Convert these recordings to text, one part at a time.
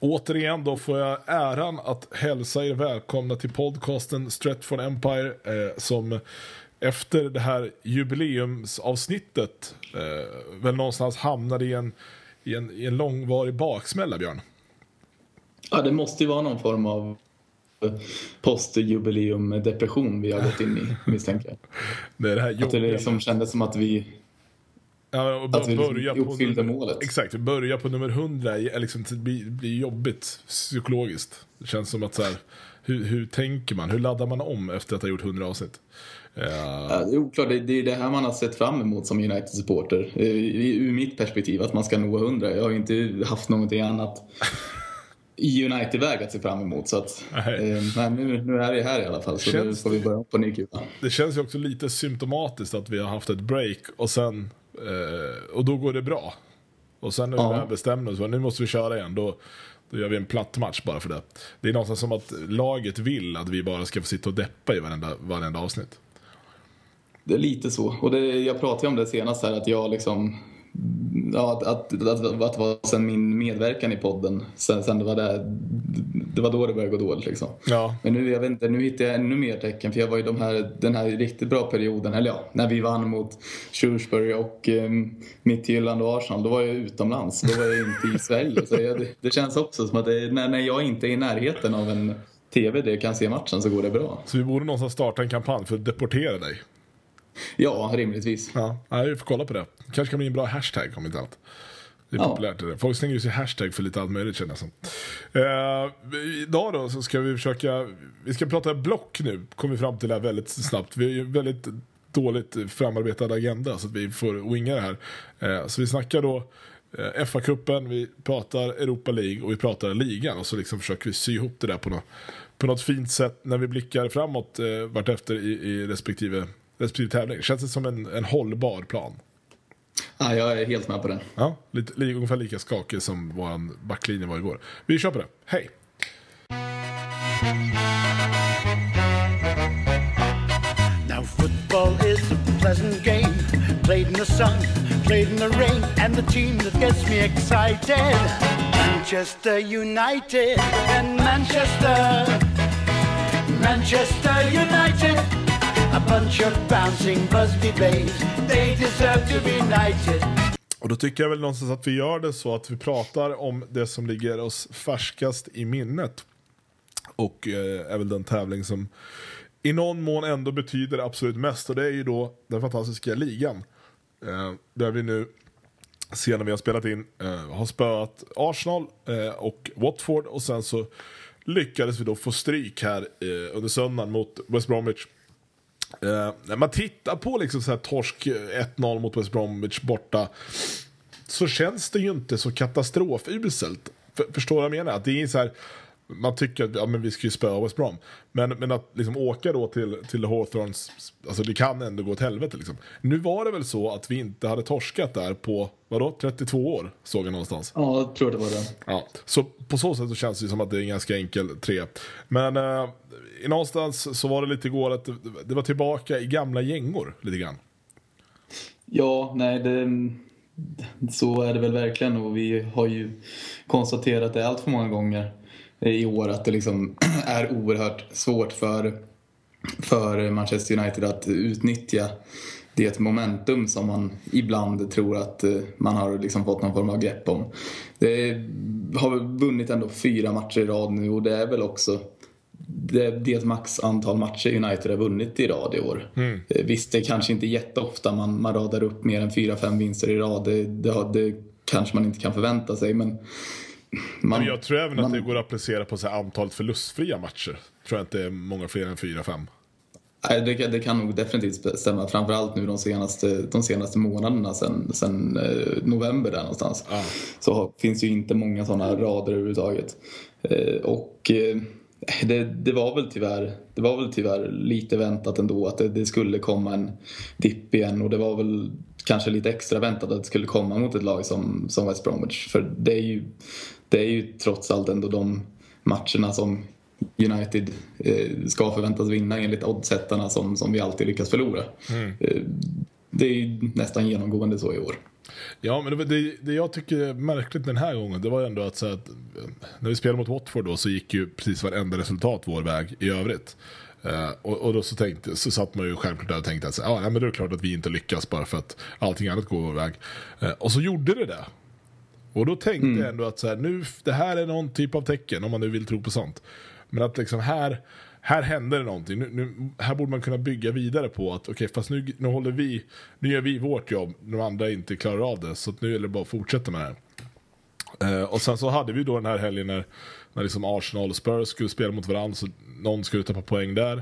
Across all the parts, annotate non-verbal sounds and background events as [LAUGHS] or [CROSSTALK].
Återigen då får jag äran att hälsa er välkomna till podcasten Stretford Empire eh, som efter det här jubileumsavsnittet eh, väl någonstans hamnade i en, i, en, i en långvarig baksmälla, Björn. Ja, det måste ju vara någon form av postjubileum-depression vi har gått in i, misstänker jag. [LAUGHS] Det är det här att det liksom kändes som att vi Ja, och att vi börja liksom på uppfyllde nummer, målet. Exakt, börja på nummer 100 är liksom, det blir, blir jobbigt psykologiskt. Det känns som att så här, hur, hur tänker man? Hur laddar man om efter att ha gjort 100 avsnitt? Uh, Ja, det är oklart. Det, det är det här man har sett fram emot som United-supporter. Eh, Ur mitt perspektiv, att man ska nå 100. Jag har inte haft någonting annat i United-väg att se fram emot. Så att, eh, nu, nu är vi här i alla fall, så nu Känns får vi börja på ny kula. det känns ju också lite symptomatiskt att vi har haft ett break och sen eh, och då går det bra. Och sen när vi Ja. väl bestämmer oss för nu måste vi köra igen, då, då gör vi en platt match bara för det. Det är någonstans som att laget vill att vi bara ska få sitta och deppa i varenda, varenda avsnitt. Det är lite så. Och det, jag pratade ju om det senast här, att jag liksom... Ja, att, att, att, att det var sen min medverkan i podden, sen, sen det var där, det var då det började gå dåligt liksom. Ja, Men nu, jag vet inte, nu hittar jag ännu mer tecken för jag var ju de här, den här riktigt bra perioden, eller ja, när vi vann mot Shrewsbury och um, Midtjylland och Arsenal, då var jag utomlands. Då var jag inte i Sverige. Så jag, det, känns också som att det, när, när jag inte är i närheten av en TV där jag kan se matchen så går det bra. så vi borde någonstans starta en kampanj för att deportera dig. Ja, rimligtvis. Ja, vi får kolla på det. kanske kan bli en bra hashtag om inte annat. Det är Ja. populärt. Det. Folk slänger ju sig hashtag för lite allt möjligt jag som. Eh, idag då så ska vi försöka, vi ska prata block nu, kommer vi fram till det här väldigt snabbt. Vi har ju väldigt dåligt framarbetad agenda så att vi får winga det här. Eh, så vi snackar då eh, FA-cupen, vi pratar Europa League och vi pratar ligan och så liksom försöker vi sy ihop det där på något, på något fint sätt när vi blickar framåt eh, vartefter i, i respektive, respektive tävling. Känns det som en, en hållbar plan? Ja, jag är helt med på det. Ja, lite, li, ungefär lika skakig som vår backlinje var igår. Vi kör på det. Hej! Now football is a pleasant game, played in the sun, played in the rain, and the team that gets me excited, Manchester United and Manchester, Manchester United, a bunch of bouncing Busby babes, they deserve to be knighted. Och då tycker jag väl någonstans att vi gör det så att vi pratar om det som ligger oss färskast i minnet. Och eh, är väl den tävling som i någon mån ändå betyder absolut mest. Och det är ju då den fantastiska ligan. Eh, där vi nu, sen när vi har spelat in, eh, har spöat Arsenal eh, och Watford. Och sen så lyckades vi då få stryk här eh, under söndagen mot West Bromwich. Eh, när man tittar på liksom så här torsk eh, 1-0 mot West Bromwich borta så känns det ju inte så katastrofuselt. För, förstår du vad jag menar? Att det är så här, man tycker att ja, men vi ska ju spöa West Brom. Men, men att liksom åka då till, till Hawthorns, alltså det kan ändå gå åt helvete. Liksom. Nu var det väl så att vi inte hade torskat där på, vadå, 32 år såg jag någonstans. Ja, jag tror det var det. Ja, så på så sätt så känns det som att det är en ganska enkel tre. Men eh, någonstans så var det lite igår att det, det var tillbaka i gamla gängor lite grann. Ja, nej, det, så är det väl verkligen och vi har ju konstaterat det allt för många gånger i år att det liksom [CLEARS THROAT] är oerhört svårt för, för Manchester United att utnyttja det momentum som man ibland tror att eh, man har liksom fått någon form av grepp om. Det har vunnit ändå fyra matcher i rad nu och det är väl också det, det max antal matcher United har vunnit i rad i år. Mm. Eh, Visst, det är kanske inte jätteofta man, man radar upp mer än fyra, fem vinster i rad. Det, det, det kanske man inte kan förvänta sig, men... Man, Men jag tror även att man- det går att applicera på så antalet förlustfria matcher. Tror jag inte är många fler än fyra, fem. Nej, det, det kan nog definitivt stämma. Framförallt nu de senaste, de senaste månaderna sen, sen eh, november där någonstans. Ja. Så har, finns ju inte många sådana rader överhuvudtaget. Eh, och eh, det, det, var väl tyvärr, det var väl tyvärr lite väntat ändå att det, det skulle komma en dipp igen. Och det var väl kanske lite extra väntat att det skulle komma mot ett lag som, som West Bromwich. För det är, ju, det är ju trots allt ändå de matcherna som United eh, ska förväntas vinna enligt oddsättarna som, som vi alltid lyckas förlora. Eh, det är nästan genomgående så i år. Ja, men det, det, det, jag tycker är märkligt den här gången, det var ändå att, så att när vi spelade mot Watford då så gick ju precis varenda resultat vår väg i övrigt. Uh, och, och, då så, tänkte, så satt man ju självklart där och tänkte att så, ja, men det är klart att vi inte lyckas bara för att allting annat går vår väg. Uh, och så gjorde det det. Och då tänkte mm. jag ändå att så här, nu, det här är någon typ av tecken, om man nu vill tro på sånt. Men att liksom här, här händer det någonting. Nu, nu, här borde man kunna bygga vidare på att okej, okay, fast nu, nu håller vi, nu gör vi vårt jobb, de andra inte klarar av det. Så nu är det bara att fortsätta med det här. Uh, och sen så hade vi då den här helgen när, när liksom Arsenal och Spurs skulle spela mot varandra, så någon skulle tappa poäng där.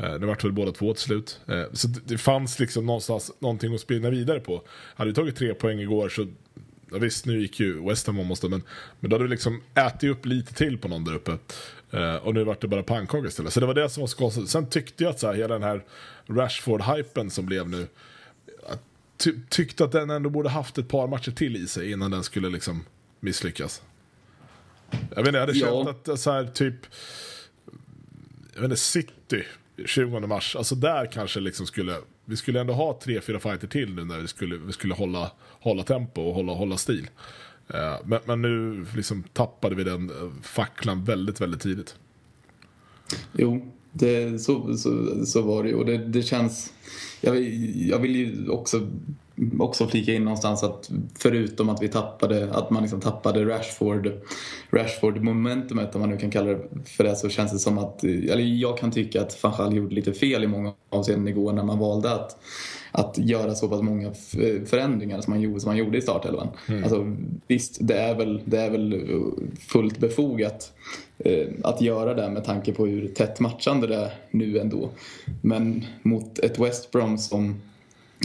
Uh, det vart väl båda två till slut. Uh, så det, det, fanns liksom någonstans någonting att spinna vidare på. Hade vi tagit tre poäng igår så ja, visst nu gick ju West Ham måste men, men då hade vi liksom ätit upp lite till på någon där uppe. Uh, och nu vart det bara pannkaka istället. Så det var det som var skåsigt. Sen tyckte jag att så här, hela den här Rashford-hypen som blev nu. Ty tyckte att den ändå borde haft ett par matcher till i sig innan den skulle liksom misslyckas. Jag vet inte, jag hade ja. känt att så här, typ. Jag vet inte, City 20 mars. Alltså där kanske liksom skulle. Vi skulle ändå ha tre, fyra fighter till nu när vi skulle, vi skulle hålla, hålla tempo och hålla, hålla stil. Uh, men, men, nu liksom tappade vi den eh, facklan väldigt, väldigt tidigt. Jo, det, så, så, så var det ju. Och det, det känns... Jag vill, jag vill ju också också flika in någonstans att förutom att vi tappade, att man liksom tappade Rashford, Rashford momentumet om man nu kan kalla det för det så känns det som att, eller jag kan tycka att Fanchal gjorde lite fel i många avseenden igår när man valde att att göra så pass många förändringar som man gjorde, som man gjorde i startelvan. Mm. Alltså, visst, det är, väl, det är väl fullt befogat eh, att göra det med tanke på hur tätt matchande det är nu ändå. Men mot ett West Brom som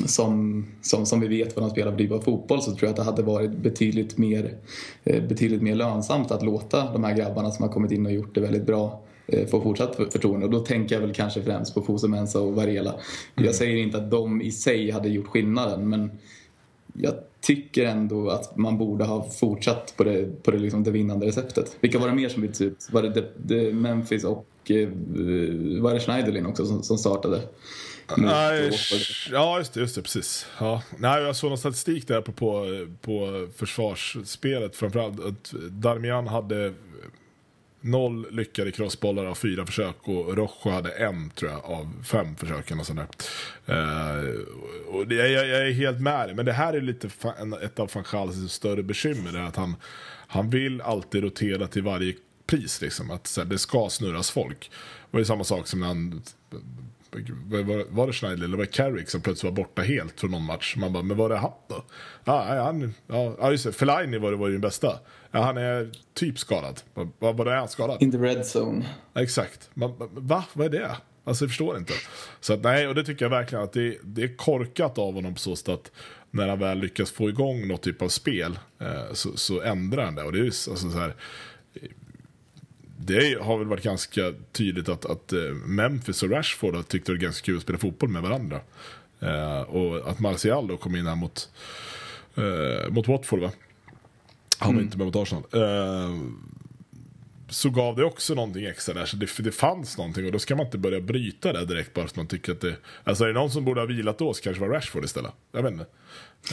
som, som, som vi vet vad de spelar för typ av fotboll så tror jag att det hade varit betydligt mer, eh, betydligt mer lönsamt att låta de här grabbarna som har kommit in och gjort det väldigt bra eh, få fortsatt förtroende. Och då tänker jag väl kanske främst på Fosu Mensa och Varela. Mm. Jag säger inte att de i sig hade gjort skillnaden men jag tycker ändå att man borde ha fortsatt på det, på det, liksom det vinnande receptet. Vilka var det mer som byttes ut? Var det, det, det Memphis och eh, var det Schneiderlin också som, som startade? Nej, ja, just det, just det, precis. Ja. Nej, jag såg någon statistik där på, på, på försvarsspelet. Framförallt att Darmian hade noll lyckade crossbollar av fyra försök och Rojo hade en tror jag av fem försök. Och sådär. Uh, och det, jag, jag, är helt med dig, men det här är lite fan, ett av van Schals större bekymmer. Är att han, han vill alltid rotera till varje pris. Liksom, att här, det ska snurras folk. Det var ju samma sak som när han var, var det Schneider eller var det Carrick som plötsligt var borta helt från någon match? Man bara, men var det han då? Ja, han, ja just det, Fellaini var, var ju den bästa. Ja, han är typ skadad. Vad, vad är han skadad? In the red zone. exakt. Man, va? Vad är det? Alltså jag förstår inte. Så att, nej, och det tycker jag verkligen att det, det är korkat av honom på så sätt att när han väl lyckas få igång något typ av spel eh, så, så ändrar han det. Och det är ju alltså, så här, det har väl varit ganska tydligt att, att eh, Memphis och Rashford har tyckt det var ganska kul att spela fotboll med varandra. Uh, och att Martial då kom in här mot, uh, mot Watford va? Han var mm. inte med mot Arsenal. Uh, så gav det också någonting extra där. Så det, det fanns någonting och då ska man inte börja bryta det direkt bara för att man tycker att det... Alltså är det någon som borde ha vilat då så kanske var Rashford istället. Jag vet inte.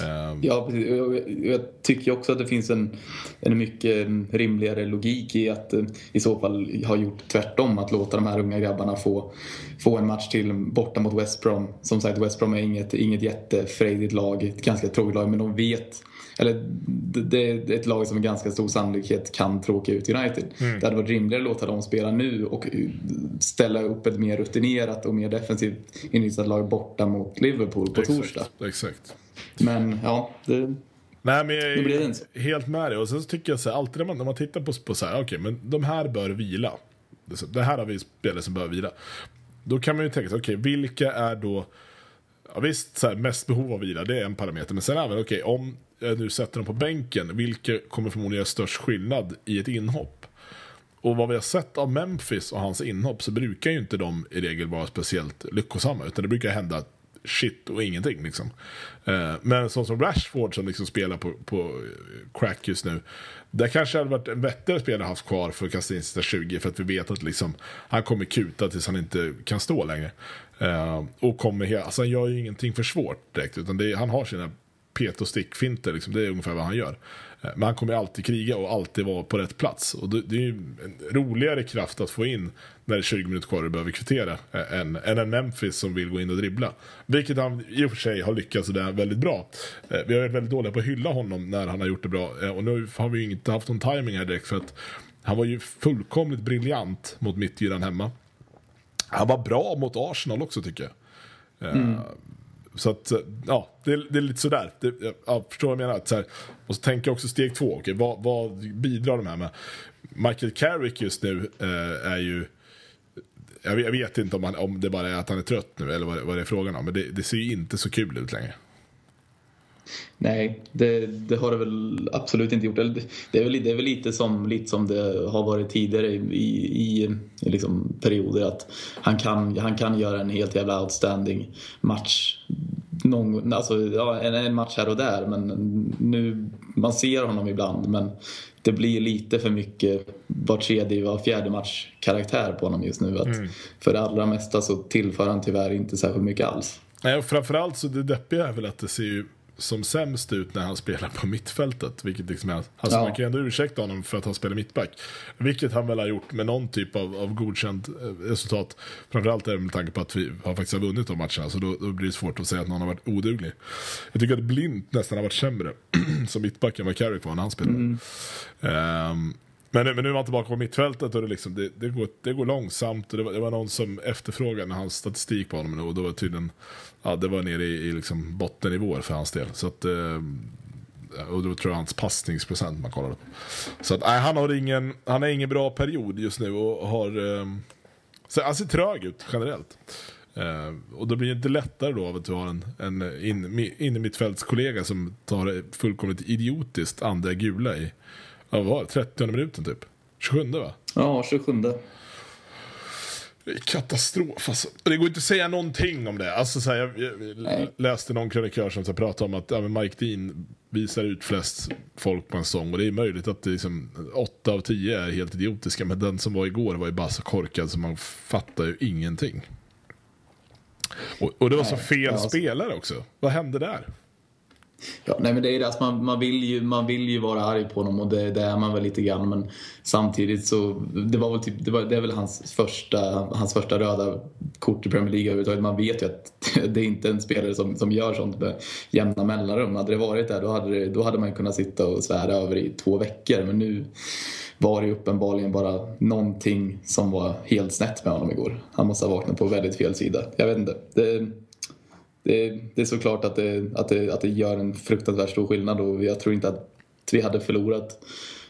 Um... Ja, precis. Jag, jag tycker också att det finns en, en mycket rimligare logik i att eh, i så fall ha gjort tvärtom. Att låta de här unga grabbarna få, få en match till borta mot West Brom. Som sagt, West Brom är inget, inget jättefrejdigt lag, ett ganska tråkigt lag, men de vet eller det, är ett lag som med ganska stor sannolikhet kan tråka ut United. Mm. Det hade varit rimligare att låta dem spela nu och ställa upp ett mer rutinerat och mer defensivt inriktat lag borta mot Liverpool på exakt, torsdag. Exakt. Men ja, det... Nej, men jag är helt med dig. Och sen så tycker jag så här, alltid när man, när man tittar på, på så här, okej, okay, men de här bör vila. Det här har vi spelare som bör vila. Då kan man ju tänka sig, okej, okay, vilka är då Ja, visst, så här, mest behov av vila, det är en parameter. Men sen även, okej, okay, om jag nu sätter dem på bänken, vilka kommer förmodligen göra störst skillnad i ett inhopp? Och vad vi har sett av Memphis och hans inhopp så brukar ju inte de i regel vara speciellt lyckosamma. Utan det brukar hända shit och ingenting. Liksom. Eh, men sån som Rashford som liksom spelar på, på eh, crack just nu. Där kanske hade varit en bättre spelare haft kvar för att kasta in sista 20 för att vi vet att liksom, han kommer kuta tills han inte kan stå längre. Uh, och kommer, alltså han gör ju ingenting för svårt direkt utan är, han har sina pet och stickfinter, liksom, det är ungefär vad han gör. Eh, men han kommer alltid kriga och alltid vara på rätt plats. Och det, det är ju en roligare kraft att få in när det är 20 minuter kvar och behöver kvittera eh, än, än en Memphis som vill gå in och dribbla. Vilket han i och för sig har lyckats där väldigt bra. Eh, vi har varit väldigt dåliga på att hylla honom när han har gjort det bra. Eh, och nu har vi ju inte haft någon timing här direkt för att han var ju fullkomligt briljant mot mittgyran hemma. Han var bra mot Arsenal också tycker jag. Mm. Så att, ja, det, det är lite sådär. Det, jag förstår vad jag menar. Så här, och så tänker jag också steg två. Okay, vad, vad bidrar de här med? Michael Carrick just nu eh, är ju... Jag vet, jag vet inte om, han, om det bara är att han är trött nu eller vad, vad det är frågan om. Men det, det ser ju inte så kul ut längre. Nej, det, det, har det väl absolut inte gjort. Det är väl, det är väl lite, som, lite som det har varit tidigare i, i, i liksom perioder att han kan, han kan göra en helt jävla outstanding match. Någon, alltså, ja, en, en match här och där men nu, man ser honom ibland men det blir lite för mycket var tredje, var fjärde match karaktär på honom just nu. Att mm. För det allra mesta så tillför han tyvärr inte särskilt mycket alls. Nej, och framförallt så det deppiga är väl att det ser ju som sämst ut när han spelar på mittfältet. Vilket liksom är, alltså ja. Man kan ändå ursäkta honom för att han spelar mittback. Vilket han väl har gjort med någon typ av, av godkänt eh, resultat. Framförallt är det med tanke på att vi har faktiskt har vunnit de matcherna. Så då, då, blir det svårt att säga att någon har varit oduglig. Jag tycker att Blint nästan har varit sämre [CLEARS THROAT] som mittback än vad Carrick var när han spelade. Mm. Um, men, men nu är man tillbaka på mittfältet och det, liksom, det, det, går, det går långsamt. Och det, var, det var någon som efterfrågade hans statistik på honom och då var tydligen, ja, det var nere i, i liksom bottennivåer för hans del. Så att, eh, och då tror jag hans passningsprocent man kollade på. Så att, nej, han har ingen, han har ingen bra period just nu och har, eh, så han ser trög ut generellt. Eh, och då blir det inte lättare då av att du har en, en in, in, som tar fullkomligt idiotiskt andra gula i Ja, vad var det? 30 minuten typ? 27 va? Ja, 27. Katastrof alltså. Det går inte att säga någonting om det. Alltså, så här, jag, jag läste någon krönikör som så pratade om att ja, Mike Dean visar ut flest folk på en sång. Och det är möjligt att det liksom, 8 av 10 är helt idiotiska. Men den som var igår var ju bara så korkad så man fattar ju ingenting. Och, och det var Nej, så fel alltså... spelare också. Vad hände där? Ja, nej men det är det, alltså man, man, vill ju, man vill ju vara arg på honom och det, det är man väl lite grann men samtidigt så, det var väl typ, det, var, det är väl hans första, hans första röda kort i Premier League överhuvudtaget. Man vet ju att [LAUGHS] det är inte en spelare som, som gör sånt med jämna mellanrum. Hade det varit där då hade, det, då hade man kunnat sitta och svära över i två veckor men nu var det uppenbarligen bara någonting som var helt snett med honom igår. Han måste ha vaknat på väldigt fel sida. Jag vet inte. Det, det, det är såklart att det, att, det, att det gör en fruktansvärt stor skillnad och jag tror inte att vi hade förlorat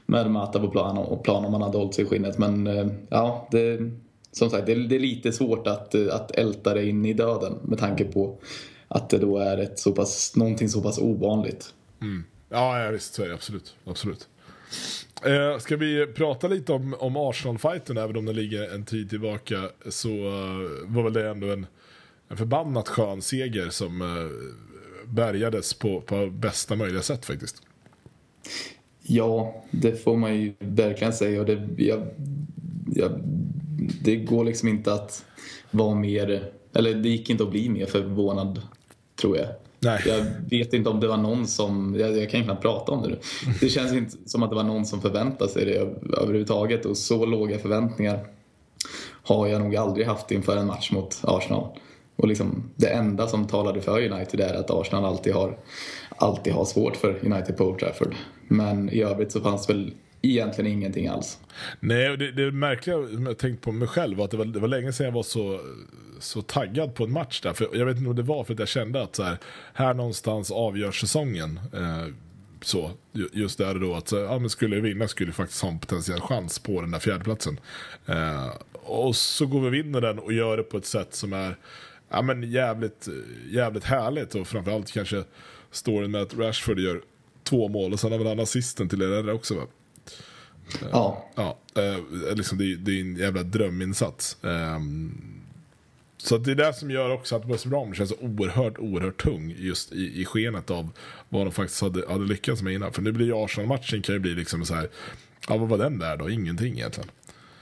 med Mata på plan, och plan om man hade hållit sig i skinnet. Men eh, ja, det, som sagt, det, det, är lite svårt att, att älta det in i döden med tanke på att det då är ett så pass, någonting så pass ovanligt. Mm. Ja, ja, visst så är det absolut. absolut. Eh, ska vi prata lite om, om Arsenal-fighten, även om den ligger en tid tillbaka, så uh, var väl det ändå en en förbannat skön seger som eh, bärgades på, på bästa möjliga sätt faktiskt. Ja, det får man ju verkligen säga. Och det, jag, jag, det går liksom inte att vara mer, eller det gick inte att bli mer förvånad, tror jag. Nej. Jag vet inte om det var någon som, jag, jag kan knappt prata om det nu. Det känns inte som att det var någon som förväntade sig det överhuvudtaget och så låga förväntningar har jag nog aldrig haft inför en match mot Arsenal. Och liksom, det enda som talade för United är att Arsenal alltid har, alltid har svårt för United på Old Trafford. Men i övrigt så fanns väl egentligen ingenting alls. Nej, det, det märkliga jag tänkt på mig själv var att det var, det var länge sedan jag var så, så taggad på en match där. För jag vet inte om det var för att jag kände att så här, här någonstans avgörs säsongen. Eh, så, just där då att ja, men skulle jag vinna skulle jag faktiskt ha en potentiell chans på den där fjärdeplatsen. Eh, och så går vi och vinner den och gör det på ett sätt som är ja, men jävligt, jävligt härligt och framförallt kanske storyn med att Rashford gör två mål och sen har väl han assisten till det också va? Ja. Ja, eh, liksom det, det, är en jävla dröminsats. Eh, så det är det som gör också att West Brom känns oerhört, oerhört tung just i, i skenet av vad de faktiskt hade, hade lyckats med innan. För nu blir ju Arsenal-matchen kan ju bli liksom så här, ja vad var den där då? Ingenting egentligen.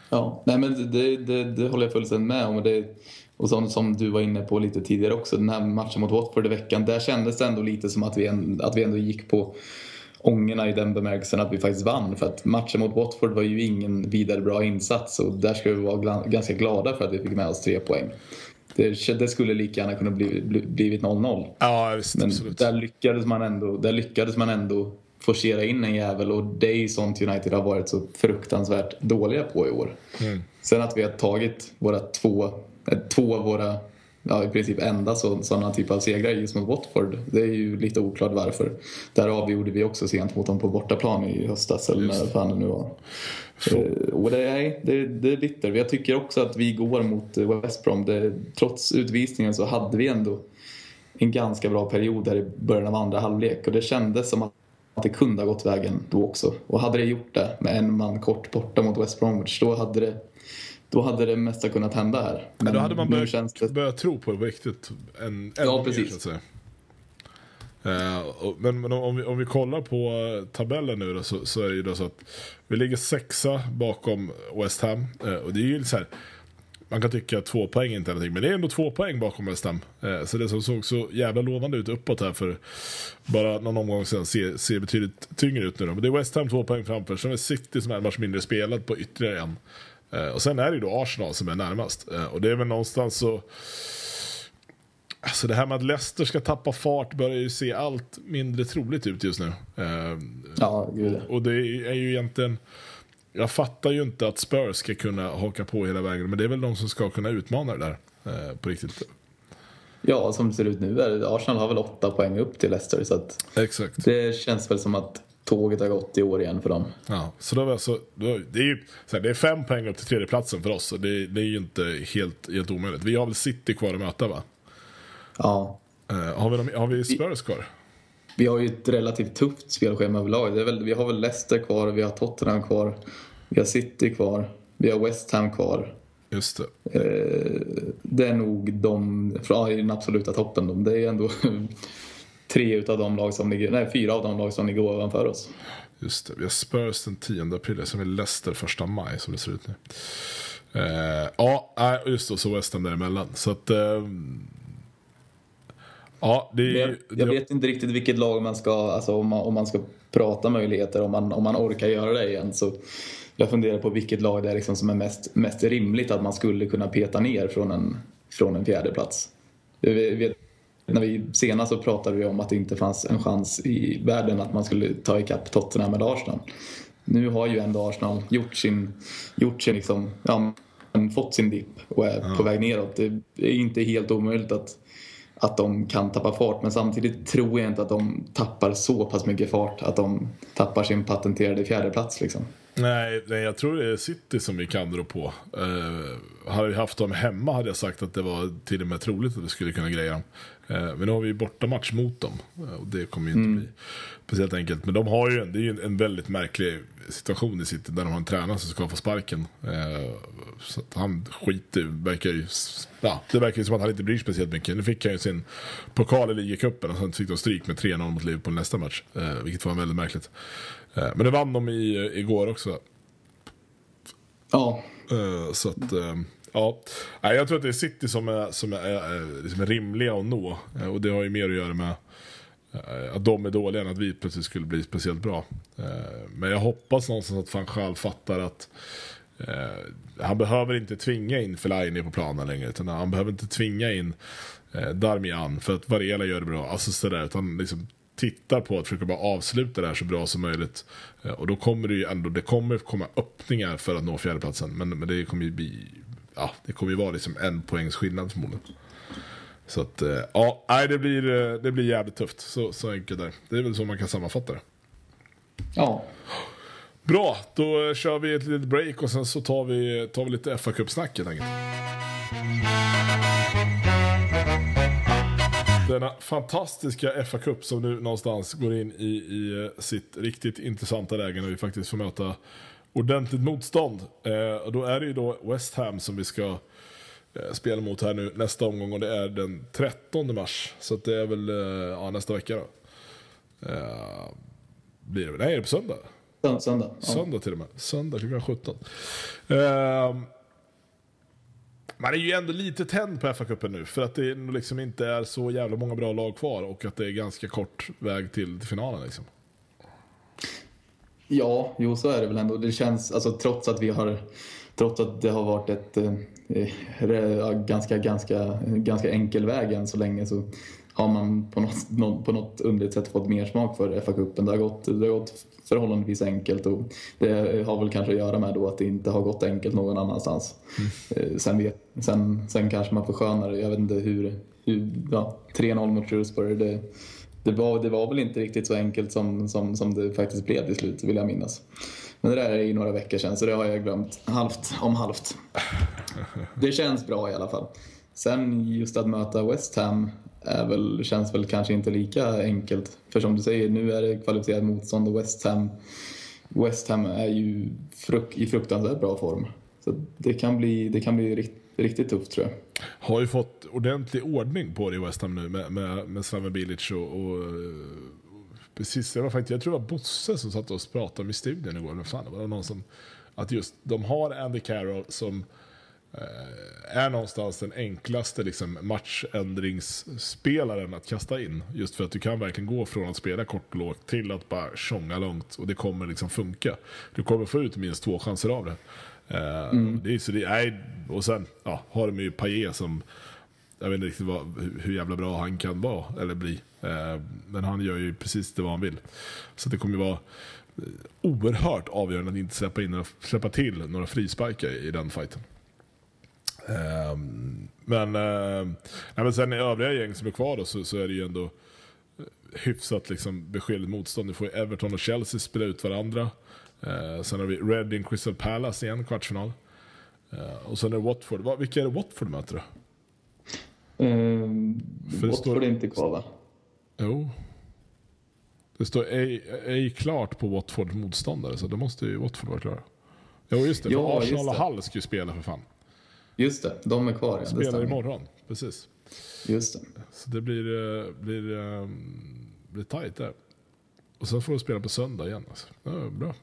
Ja, nej men det, det, det håller jag fullständigt med om. Det, och som, som du var inne på lite tidigare också, den här matchen mot Watford i veckan, där kändes det ändå lite som att vi, att vi ändå gick på ångorna i den bemärkelsen att vi faktiskt vann. För att matchen mot Watford var ju ingen vidare bra insats och där ska vi vara ganska glada för att vi fick med oss tre poäng. Det, det skulle lika gärna kunna bli, bli, blivit 0-0. Ja, visst, Men absolut. där lyckades, man ändå, där lyckades man ändå forcera in en jävel och det är ju sånt United har varit så fruktansvärt dåliga på i år. Mm. Sen att vi har tagit våra två, två av våra ja, i princip enda sådana typer av segrar just mot Watford. Det är ju lite oklart varför. Där avgjorde vi också sent mot dem på bortaplan i höstas eller när fan det nu var. Eh, och det är, det, det är bitter. Jag tycker också att vi går mot eh, West Brom. Det, trots utvisningen så hade vi ändå en ganska bra period där i början av andra halvlek och det kändes som att det kunde ha gått vägen då också. Och hade det gjort det med en man kort borta mot West Bromwich då hade det då hade det mesta kunnat hända här. Men då hade man börjat, det... börjat tro på det på riktigt. En, Ja, mer, precis. Eh, och, men men om, vi, om vi kollar på tabellen nu då, så, så är det ju då så att vi ligger sexa bakom West Ham. Eh, och det är ju så här, man kan tycka att två poäng inte är någonting, men det är ändå två poäng bakom West Ham. Eh, så det som såg så jävla lovande ut uppåt här för bara någon omgång sedan ser, ser betydligt tyngre ut nu då. Men det är West Ham två poäng framför, sen är City som är en match mindre spelad på ytterligare en. Eh, och sen är det ju då Arsenal som är närmast. Eh, och det är väl någonstans så... Alltså det här med att Leicester ska tappa fart börjar ju se allt mindre troligt ut just nu. Eh, Ja, gud. och det är ju egentligen... Jag fattar ju inte att Spurs ska kunna haka på hela vägen, men det är väl de som ska kunna utmana det där på riktigt. Ja, som det ser ut nu Arsenal har väl åtta poäng upp till Leicester så att Exakt. det känns väl som att tåget har gått i år igen för dem. Ja, så då alltså, då, det, är ju, så här, det är fem poäng upp till tredjeplatsen för oss, det, det är ju inte helt, helt omöjligt. Vi har väl City kvar att möta, va? Ja, Eh, har, vi någon, har vi Spurs kvar? vi har ju ett relativt tufft spelschema överlag. Det är väl, vi har väl Leicester kvar, vi har Tottenham kvar, vi har City kvar, vi har West Ham kvar. Just det. Eh, det är nog de, ja, i den absoluta toppen. Då. Det är ändå tre utav de lag som ligger, nej fyra av de lag som ligger ovanför oss. Just det. Vi har Spurs den 10 april, sen vi Leicester första maj som det ser ut nu. Eh, ja, just det, så West Ham däremellan. Så att... Eh, ja, det Jag, jag vet inte riktigt vilket lag man ska, alltså om man, om man ska prata möjligheter, om man, om man orkar göra det igen. Så jag funderar på vilket lag det är liksom som är mest, mest rimligt att man skulle kunna peta ner från en, från en fjärde plats. Jag vet, när vi senast så pratade vi om att det inte fanns en chans i världen att man skulle ta ikapp Tottenham eller Arsenal. Nu har ju ändå Arsenal gjort sin, gjort sin liksom, ja, fått sin dipp och är på väg neråt. Det är inte helt omöjligt att, att de kan tappa fart men samtidigt tror jag inte att de tappar så pass mycket fart att de tappar sin patenterade fjärdeplats liksom. Nej, nej, jag tror det är City som vi kan dra på. Uh, hade vi haft dem hemma hade jag sagt att det var till och med troligt att vi skulle kunna greja dem. Uh, men nu har vi bortamatch mot dem uh, och det kommer ju inte bli speciellt enkelt. Men de har ju, det är ju en, väldigt märklig situation i City där de har en tränare som ska få sparken. Uh, så att han skiter verkar ju, ja, det verkar ju som att han inte bryr sig speciellt mycket. Nu fick han ju sin pokal i ligacupen och sen fick de stryk med 3-0 mot Liverpool nästa match. Vilket var väldigt märkligt. Men det vann de i, igår också. Ja, Eh, så att, eh, ja. Nej, jag tror att det är City som är, som är, är rimliga att nå. Eh, och det har ju mer att göra med eh, att de är dåliga än att vi plötsligt skulle bli speciellt bra. Men jag hoppas någonstans att van Schaal fattar att han behöver inte tvinga in Fellaini på planen längre. Utan han behöver inte tvinga in Darmian för att Varela gör det bra. Alltså sådär, utan liksom tittar på att försöka bara avsluta det här så bra som möjligt. Och då kommer det ju ändå, det kommer komma öppningar för att nå fjärdeplatsen. Men, men det kommer ju bli, ja, det kommer ju vara liksom en poängs skillnad förmodligen. Så att, eh, ja, nej, det blir, eh, det blir jävligt tufft. Så, så enkelt är det. Är väl så man kan sammanfatta det. ja. Bra, då kör vi ett litet break och sen så tar vi, tar vi lite fa Cup-snack helt enkelt. Denna fantastiska fa Cup som nu någonstans går in i, i eh, sitt riktigt intressanta läge när vi faktiskt får möta ordentligt motstånd. Eh, och då är det ju då West Ham som vi ska eh, spela mot här nu nästa omgång och det är den 13 mars. Så det är väl eh, ja, nästa vecka då. Eh, blir det väl? Nej, är det på söndag? Sön- Söndag. Ja. Söndag till och med. Söndag klockan 17. Ehm, man är ju ändå lite tänd på FA-cupen nu. För att det liksom inte är så jävla många bra lag kvar. Och att det är ganska kort väg till, till finalen liksom. Ja, jo så är det väl ändå. Det känns, alltså trots att vi har, trots att det har varit ett eh, ganska, ganska, ganska enkel väg än så länge så har man på något, nå- på något underligt sätt fått mer smak för FA-cupen. Det, har gått- det har gått förhållandevis enkelt och det har väl kanske att göra med då att det inte har gått enkelt någon annanstans. Eh, Sen, vet, sen, sen kanske man förskönar det. Jag vet inte hur, hur ja, 3-0 mot Shrewsbury, det, det, var, det var väl inte riktigt så enkelt som, som, som det faktiskt blev till slut, vill jag minnas. Men det där är ju några veckor sedan, så det har jag glömt halvt om halvt. [LAUGHS] Det känns bra i alla fall. Sen just att möta West Ham är väl, känns väl kanske inte lika enkelt. För som du säger, nu är det kvalificerat motstånd och West Ham, West Ham är ju fruk, i fruktansvärt bra form. Så det kan bli, det kan bli rikt, riktigt tufft tror jag. Har ju fått ordentlig ordning på det i West Ham nu med, med, med Slaven Bilic och, och precis, det var faktiskt, jag tror det var Bosse som satt och pratade med studion igår. Men fan, det var någon som, att just de har Andy Carroll som eh, är någonstans den enklaste liksom, matchändringsspelaren att kasta in. Just för att du kan verkligen gå från att spela kort och lågt till att bara tjonga långt och det kommer liksom funka. Du kommer få ut minst två chanser av det. Eh, det är, så det, nej, och sen ja, har de ju Paillet som jag vet inte riktigt vad, hur, jävla bra han kan vara eller bli. Eh, men han gör ju precis det vad han vill. Så det kommer ju vara eh, oerhört avgörande att inte släppa, in, släppa till några frisparkar i, i den fighten. Men, nej, men sen i övriga gäng som är kvar då, så, så är det ju ändå hyfsat liksom beskedligt motstånd. Nu får ju Everton och Chelsea spela ut varandra. Eh, sen har vi Reading Crystal Palace igen, kvartsfinal. Eh, och sen är det Watford. Va, vilka är det Watford möter då? Det Watford står- är inte kvar va? Jo. Det står ej, ej klart på Watford motståndare, så då måste ju Watford vara klara. Jo, just det. Ja, Arsenal just och. Hull ska ju spela för fan. Just det, de är kvar ja. Spelar imorgon, precis. Just det. Så det blir, eh, blir, eh, blir tajt där. Och sen får de spela på söndag igen. Alltså. Ja, bra.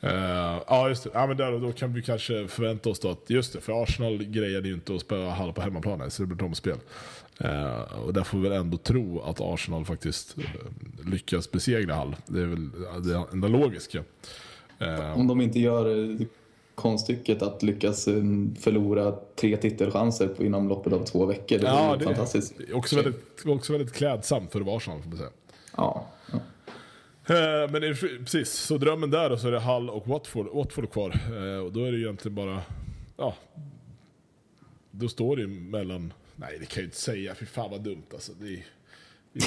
Eh, ja, just det. Ja, men där, då kan vi kanske förvänta oss då att, just det, för Arsenal grejade ju inte att spela Hall på hemmaplan, så det blir omspel. Uh, och där får vi väl ändå tro att Arsenal faktiskt eh, lyckas besegra Hall. Det är väl det enda logiska. Eh, Om de inte gör eh, konststycket att lyckas eh, förlora tre titelchanser på inom loppet av två veckor. Det ja, vore det fantastiskt. är också väldigt, också väldigt klädsamt för att vara Arsenal, får man säga. Ja. Eh, Men precis, så drömmen där och så är det Hull och Watford, Watford kvar. Eh, Och då är det egentligen bara, ja. Då står det mellan, nej det kan jag ju inte säga, fy fan vad dumt alltså. Det är, vi,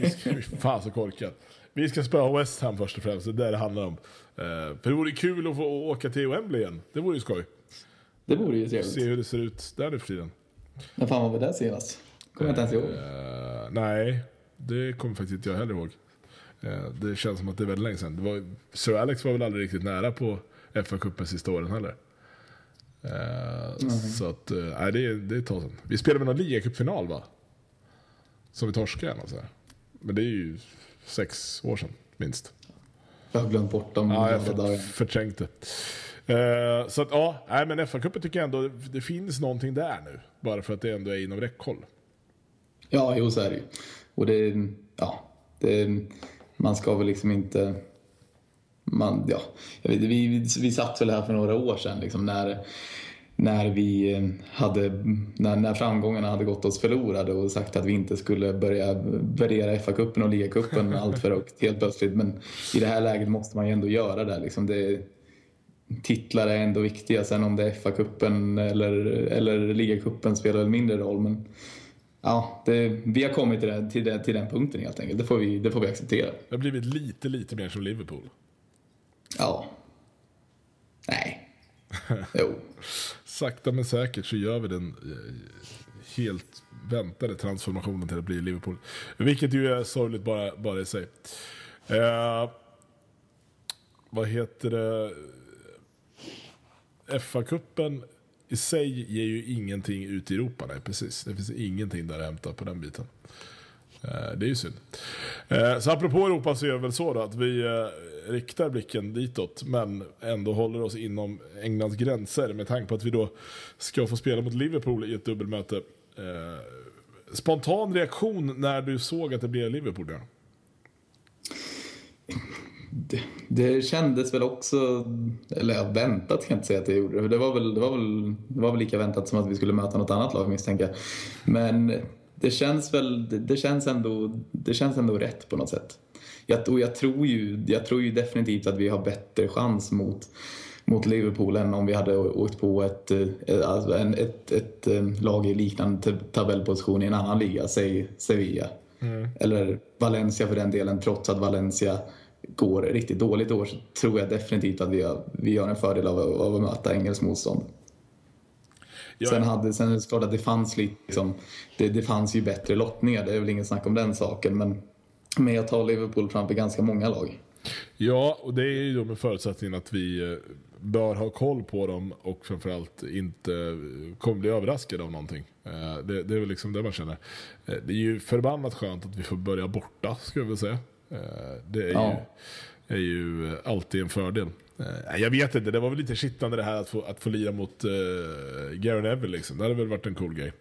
vi ska, fy fan så korkat. Vi ska spöa West Ham först och främst, det är det det handlar om. Eh, För det vore kul att få åka till Wembley igen, det vore ju skoj. Det vore ju Se trevligt. hur det ser ut där nu för tiden. När fan var vi där senast? Kommer jag inte ens ihåg. Eh, nej, det kommer faktiskt inte jag heller ihåg. Eh, det känns som att det är väldigt länge sedan. Var, Sir Alex var väl aldrig riktigt nära på FA-cupen sista åren heller. Eh, Så att, eh, nej det, är- det är ett tag sedan. Vi spelade med någon ligacupfinal va? Som vi torskade eller så här. Men det är ju sex år sedan minst. Jag har glömt bort dem. Ja, jag för, förträngt det. Eh, så att ja, nej, men FA-cupen tycker jag ändå det finns någonting där nu. Bara för att det ändå är inom räckhåll. Ja, jo så är det ju. Och det, ja, det, man ska väl liksom inte... Man, ja, jag vet, vi, vi, vi satt väl här för några år sedan liksom, när, när, vi eh, hade, när, när framgångarna hade gått oss förlorade och sagt att vi inte skulle börja värdera FA-cupen och ligacupen [LAUGHS] allt för högt helt plötsligt. Men i det här läget måste man ju ändå göra det. Liksom. det titlar är ändå viktiga. Sen om det är FA-cupen eller, eller ligacupen spelar väl mindre roll. Men ja, det, vi har kommit till, det, till, det, till den punkten helt enkelt. Det får vi, det får vi acceptera. Det har blivit lite, lite mer som Liverpool. Ja. Nej. [LAUGHS] Jo. Sakta men säkert så gör vi den eh, helt väntade transformationen till att bli Liverpool. Vilket ju är sorgligt bara, bara i sig. Eh, vad heter det? FA-cupen i sig ger ju ingenting ut i Europa. Nej, precis. Det finns ingenting där att hämta på den biten. Eh, det är ju synd. Eh, så apropå Europa så är det väl så då att vi eh, riktar blicken ditåt men ändå håller oss inom Englands gränser med tanke på att vi då ska få spela mot Liverpool i ett dubbelmöte. Spontan reaktion när du såg att det blev Liverpool? Där. Det, det, kändes väl också, eller ja, väntat kan jag inte säga att det gjorde. Det var, väl, det, var väl, det var väl lika väntat som att vi skulle möta något annat lag misstänker jag. Men det känns väl, det, det, känns ändå, det känns ändå rätt på något sätt. Jag, och jag tror, ju, jag tror ju definitivt att vi har bättre chans mot, mot Liverpool än om vi hade åkt på ett, ett, alltså ett, ett, ett eh, lag i liknande tabellposition i en annan liga, säg Sevilla. Mm. Eller Valencia för den delen, trots att Valencia går riktigt dåligt i år så tror jag definitivt att vi har, vi har en fördel av, av att möta engelskt motstånd. Ja. Sen, hade, sen är det klart att det fanns, liksom, det, det fanns ju bättre lottningar, det är väl inget snack om den saken. Men, men jag tar Liverpool framför ganska många lag. Ja, och det är ju då med förutsättningen att vi eh, bör ha koll på dem och framförallt inte kommer bli överraskade av någonting. Eh, det, det är väl liksom det man känner. Eh, det är ju förbannat skönt att vi får börja borta, skulle jag vilja säga. Det är, ja. ju, är ju alltid en fördel. Uh, jag vet inte, det var väl lite kittlande det här att få, att få lira mot uh, Gary Neville liksom. Det hade väl varit en cool grej.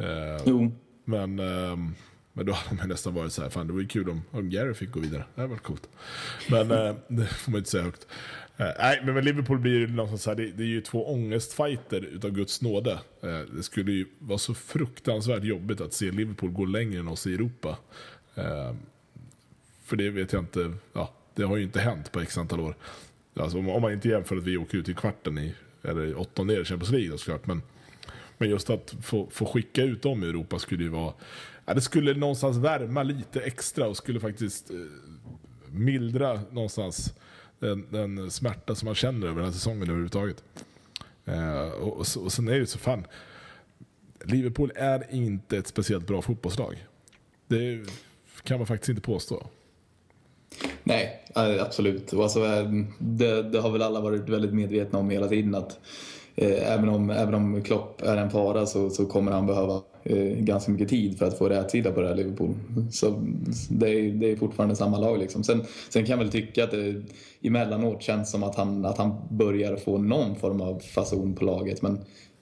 Uh, jo. Men, um, men då hade man nästan varit så här, fan det var ju kul om, om Gary fick gå vidare. Det hade varit coolt. Men uh, [LAUGHS] det får man inte säga högt. nej, men Liverpool blir det någonstans här, det, det är ju två ångestfighter utav Guds nåde. det skulle ju vara så fruktansvärt jobbigt att se Liverpool gå längre än oss i Europa för det vet jag inte, ja, det har ju inte hänt på x antal år. Alltså, om, man inte jämför att vi åker ut i kvarten i, eller åttondel i Champions League såklart. Men, men just att få, få skicka ut dem i Europa skulle ju vara... Ja, det skulle någonstans värma lite extra och skulle faktiskt eh, mildra någonstans den, den, smärta som man känner över den här säsongen överhuvudtaget. Eh, och, och, och sen är det så fan... Liverpool är inte ett speciellt bra fotbollslag. Det kan man faktiskt inte påstå. Nej, eh, absolut. alltså, eh, det, det, har väl alla varit väldigt medvetna om hela tiden att eh, även, om, även om Klopp är en fara så, så kommer han behöva eh, ganska mycket tid för att få rätsida på det här Liverpool. Så det är, det är fortfarande samma lag. Liksom. Sen, sen kan jag väl tycka att det emellanåt känns som att han, att han börjar få någon form av fason på laget. Men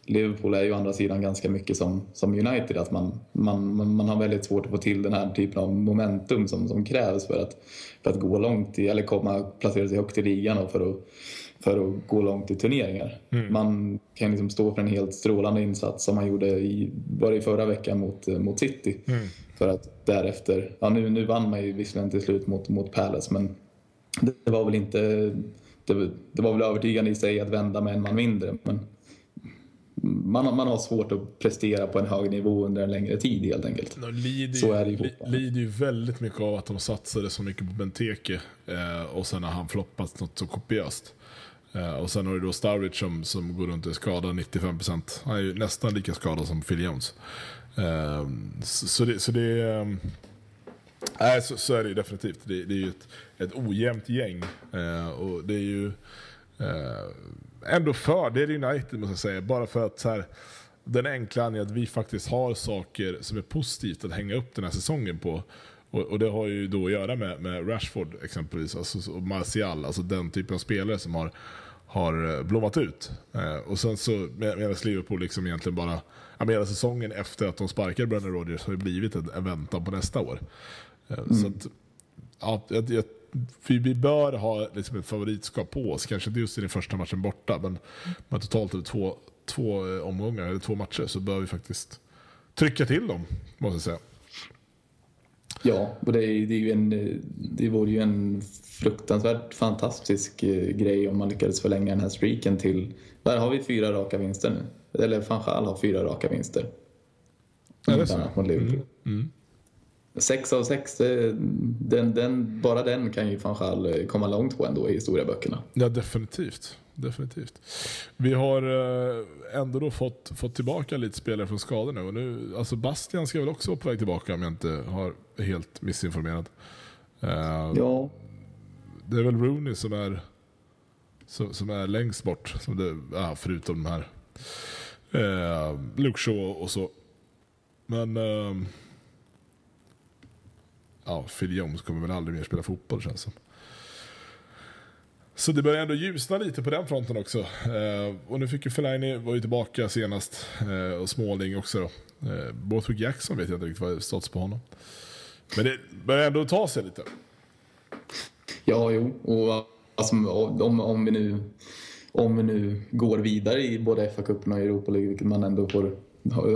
Liverpool är ju å andra sidan ganska mycket som, som United, att man, man, man har väldigt svårt att få till den här typen av momentum som, som krävs för att, för att gå långt, i, eller komma, placera sig högt i ligan och för att, för att gå långt i turneringar. Mm. Man kan liksom stå för en helt strålande insats som man gjorde i, var i förra veckan mot, mot City. Mm. För att därefter, ja nu, nu vann man ju visserligen till slut mot, mot Palace men det var väl inte, det, det var väl övertygande i sig att vända med en man mindre. Men man, man har svårt att prestera på en hög nivå under en längre tid helt enkelt. De lider, så är det ju lider ju väldigt mycket av att de satsade så mycket på Benteke eh, och sen har han floppat något så kopiöst. Eh, och sen har du då Sturridge som, som går runt och är skadad 95%. Han är ju nästan lika skadad som Phil Jones. Eh, så, så, det, så det är... Nej, så, så, är det ju definitivt. Det, det är ju ett, ett ojämnt gäng. Eh, och det är ju eh, ändå fördel United måste jag säga. Bara för att så här, den enkla anledningen att vi faktiskt har saker som är positivt att hänga upp den här säsongen på. Och, och det har ju då att göra med, med Rashford exempelvis, alltså, och Martial, alltså den typen av spelare som har, har eh, blommat ut. Eh, och sen så medan Liverpool liksom egentligen bara, ja, hela säsongen efter att de sparkade Brennan Rodgers har det blivit en, en väntan på nästa år. Eh, mm. Så att, ja, jag, jag vi bör ha liksom ett favoritskap på oss. Kanske inte just i den första matchen borta, men, men totalt över två, två eh, omgångar, eller två matcher, så bör vi faktiskt trycka till dem, måste jag säga. Ja, och det, är, det, är ju en, det vore ju en fruktansvärt fantastisk eh, grej om man lyckades förlänga den här streaken till... Där har vi fyra raka vinster nu. Eller Fanchal har fyra raka vinster. Är det så? Mm, mm. Sex av sex, den, den, bara den kan ju Fanchal eh, komma långt på ändå i historieböckerna. Ja, definitivt. definitivt. Vi har eh, ändå då fått, fått tillbaka lite spelare från skador nu. Och nu alltså Bastian ska väl också vara på väg tillbaka om jag inte har helt missinformerat. Uh, ja. Det är väl Rooney som är, som, som är längst bort. Som det, ja, förutom de här Eh, Luke Shaw och så. Men... Eh, ja, Phil Jones kommer väl aldrig mer spela fotboll känns som. Så det börjar ändå ljusna lite på den fronten också. Eh, och nu fick ju Fellaini, var ju tillbaka senast, eh, och Småling också då. Eh, Borthwick Jackson vet jag inte riktigt vad status stått på honom. Men det börjar ändå ta sig lite. Ja, jo. Och alltså, om, om, vi nu, om vi nu går vidare i både FA-cupen och Europa League, vilket man ändå får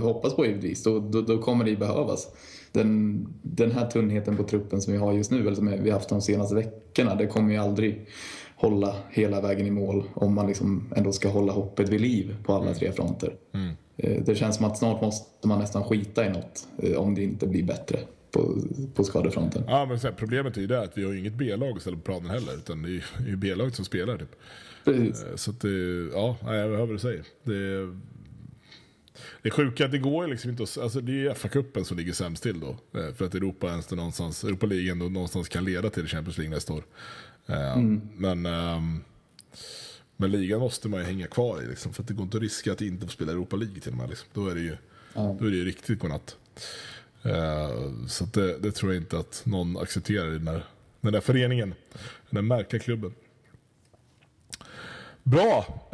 hoppas på givetvis, då, då, då kommer det ju behövas. Den, den här tunnheten på truppen som vi har just nu, eller som vi har haft de senaste veckorna, det kommer ju aldrig hålla hela vägen i mål om man liksom ändå ska hålla hoppet vid liv på alla tre fronter. Mm. Eh, det känns som att snart måste man nästan skita i något eh, om det inte blir bättre på, på skadefronten. Ja, men sen, problemet är ju det att vi har inget B-lag att ställa på planen heller, utan det är ju B-laget som spelar. Typ. Precis. Eh, så att det, ja, jag hör vad du säger. Det, det sjuka det går ju liksom inte att, alltså det är FA-cupen som ligger sämst till då. För att Europa ens någonstans, Europa League ändå någonstans kan leda till Champions League nästa år. Mm. Men, um, men ligan måste man ju hänga kvar i liksom, för att det går inte att riska att inte få spela Europa League till och med. Liksom. Då är det ju, mm. då är det ju riktigt godnatt. Uh, så det, det, tror jag inte att någon accepterar i den där, den där föreningen. Den där märkliga klubben. Bra,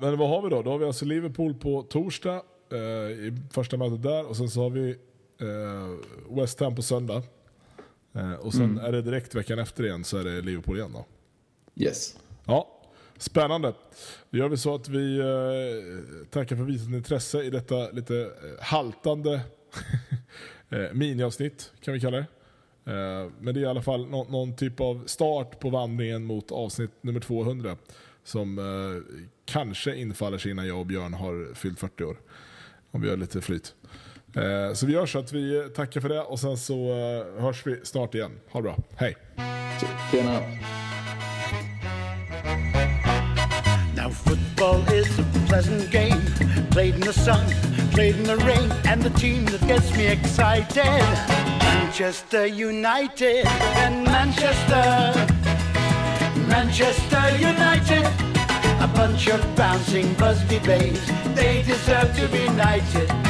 men vad har vi då? Då har vi alltså Liverpool på torsdag i första mötet där och sen så har vi West Ham på söndag. Eh, och sen mm. är det direkt veckan efter igen så är det Liverpool igen då? Yes. Ja, spännande. Då gör vi så att vi eh, tackar för visat intresse i detta lite eh, haltande [LAUGHS] eh, miniavsnitt kan vi kalla det. Eh, men det är i alla fall någon typ av start på vandringen mot avsnitt nummer 200 som eh, kanske infaller sig innan jag och Björn har fyllt 40 år. Om vi har lite flyt. Eh, så vi gör så att vi tackar för det och sen så eh, hörs vi snart igen. Ha det bra. Hej! Tjena! Now football is a pleasant game Played in the sun, played in the rain And the team that gets me excited Manchester United and Manchester Manchester United a bunch of bouncing Busby babes. They deserve to be knighted.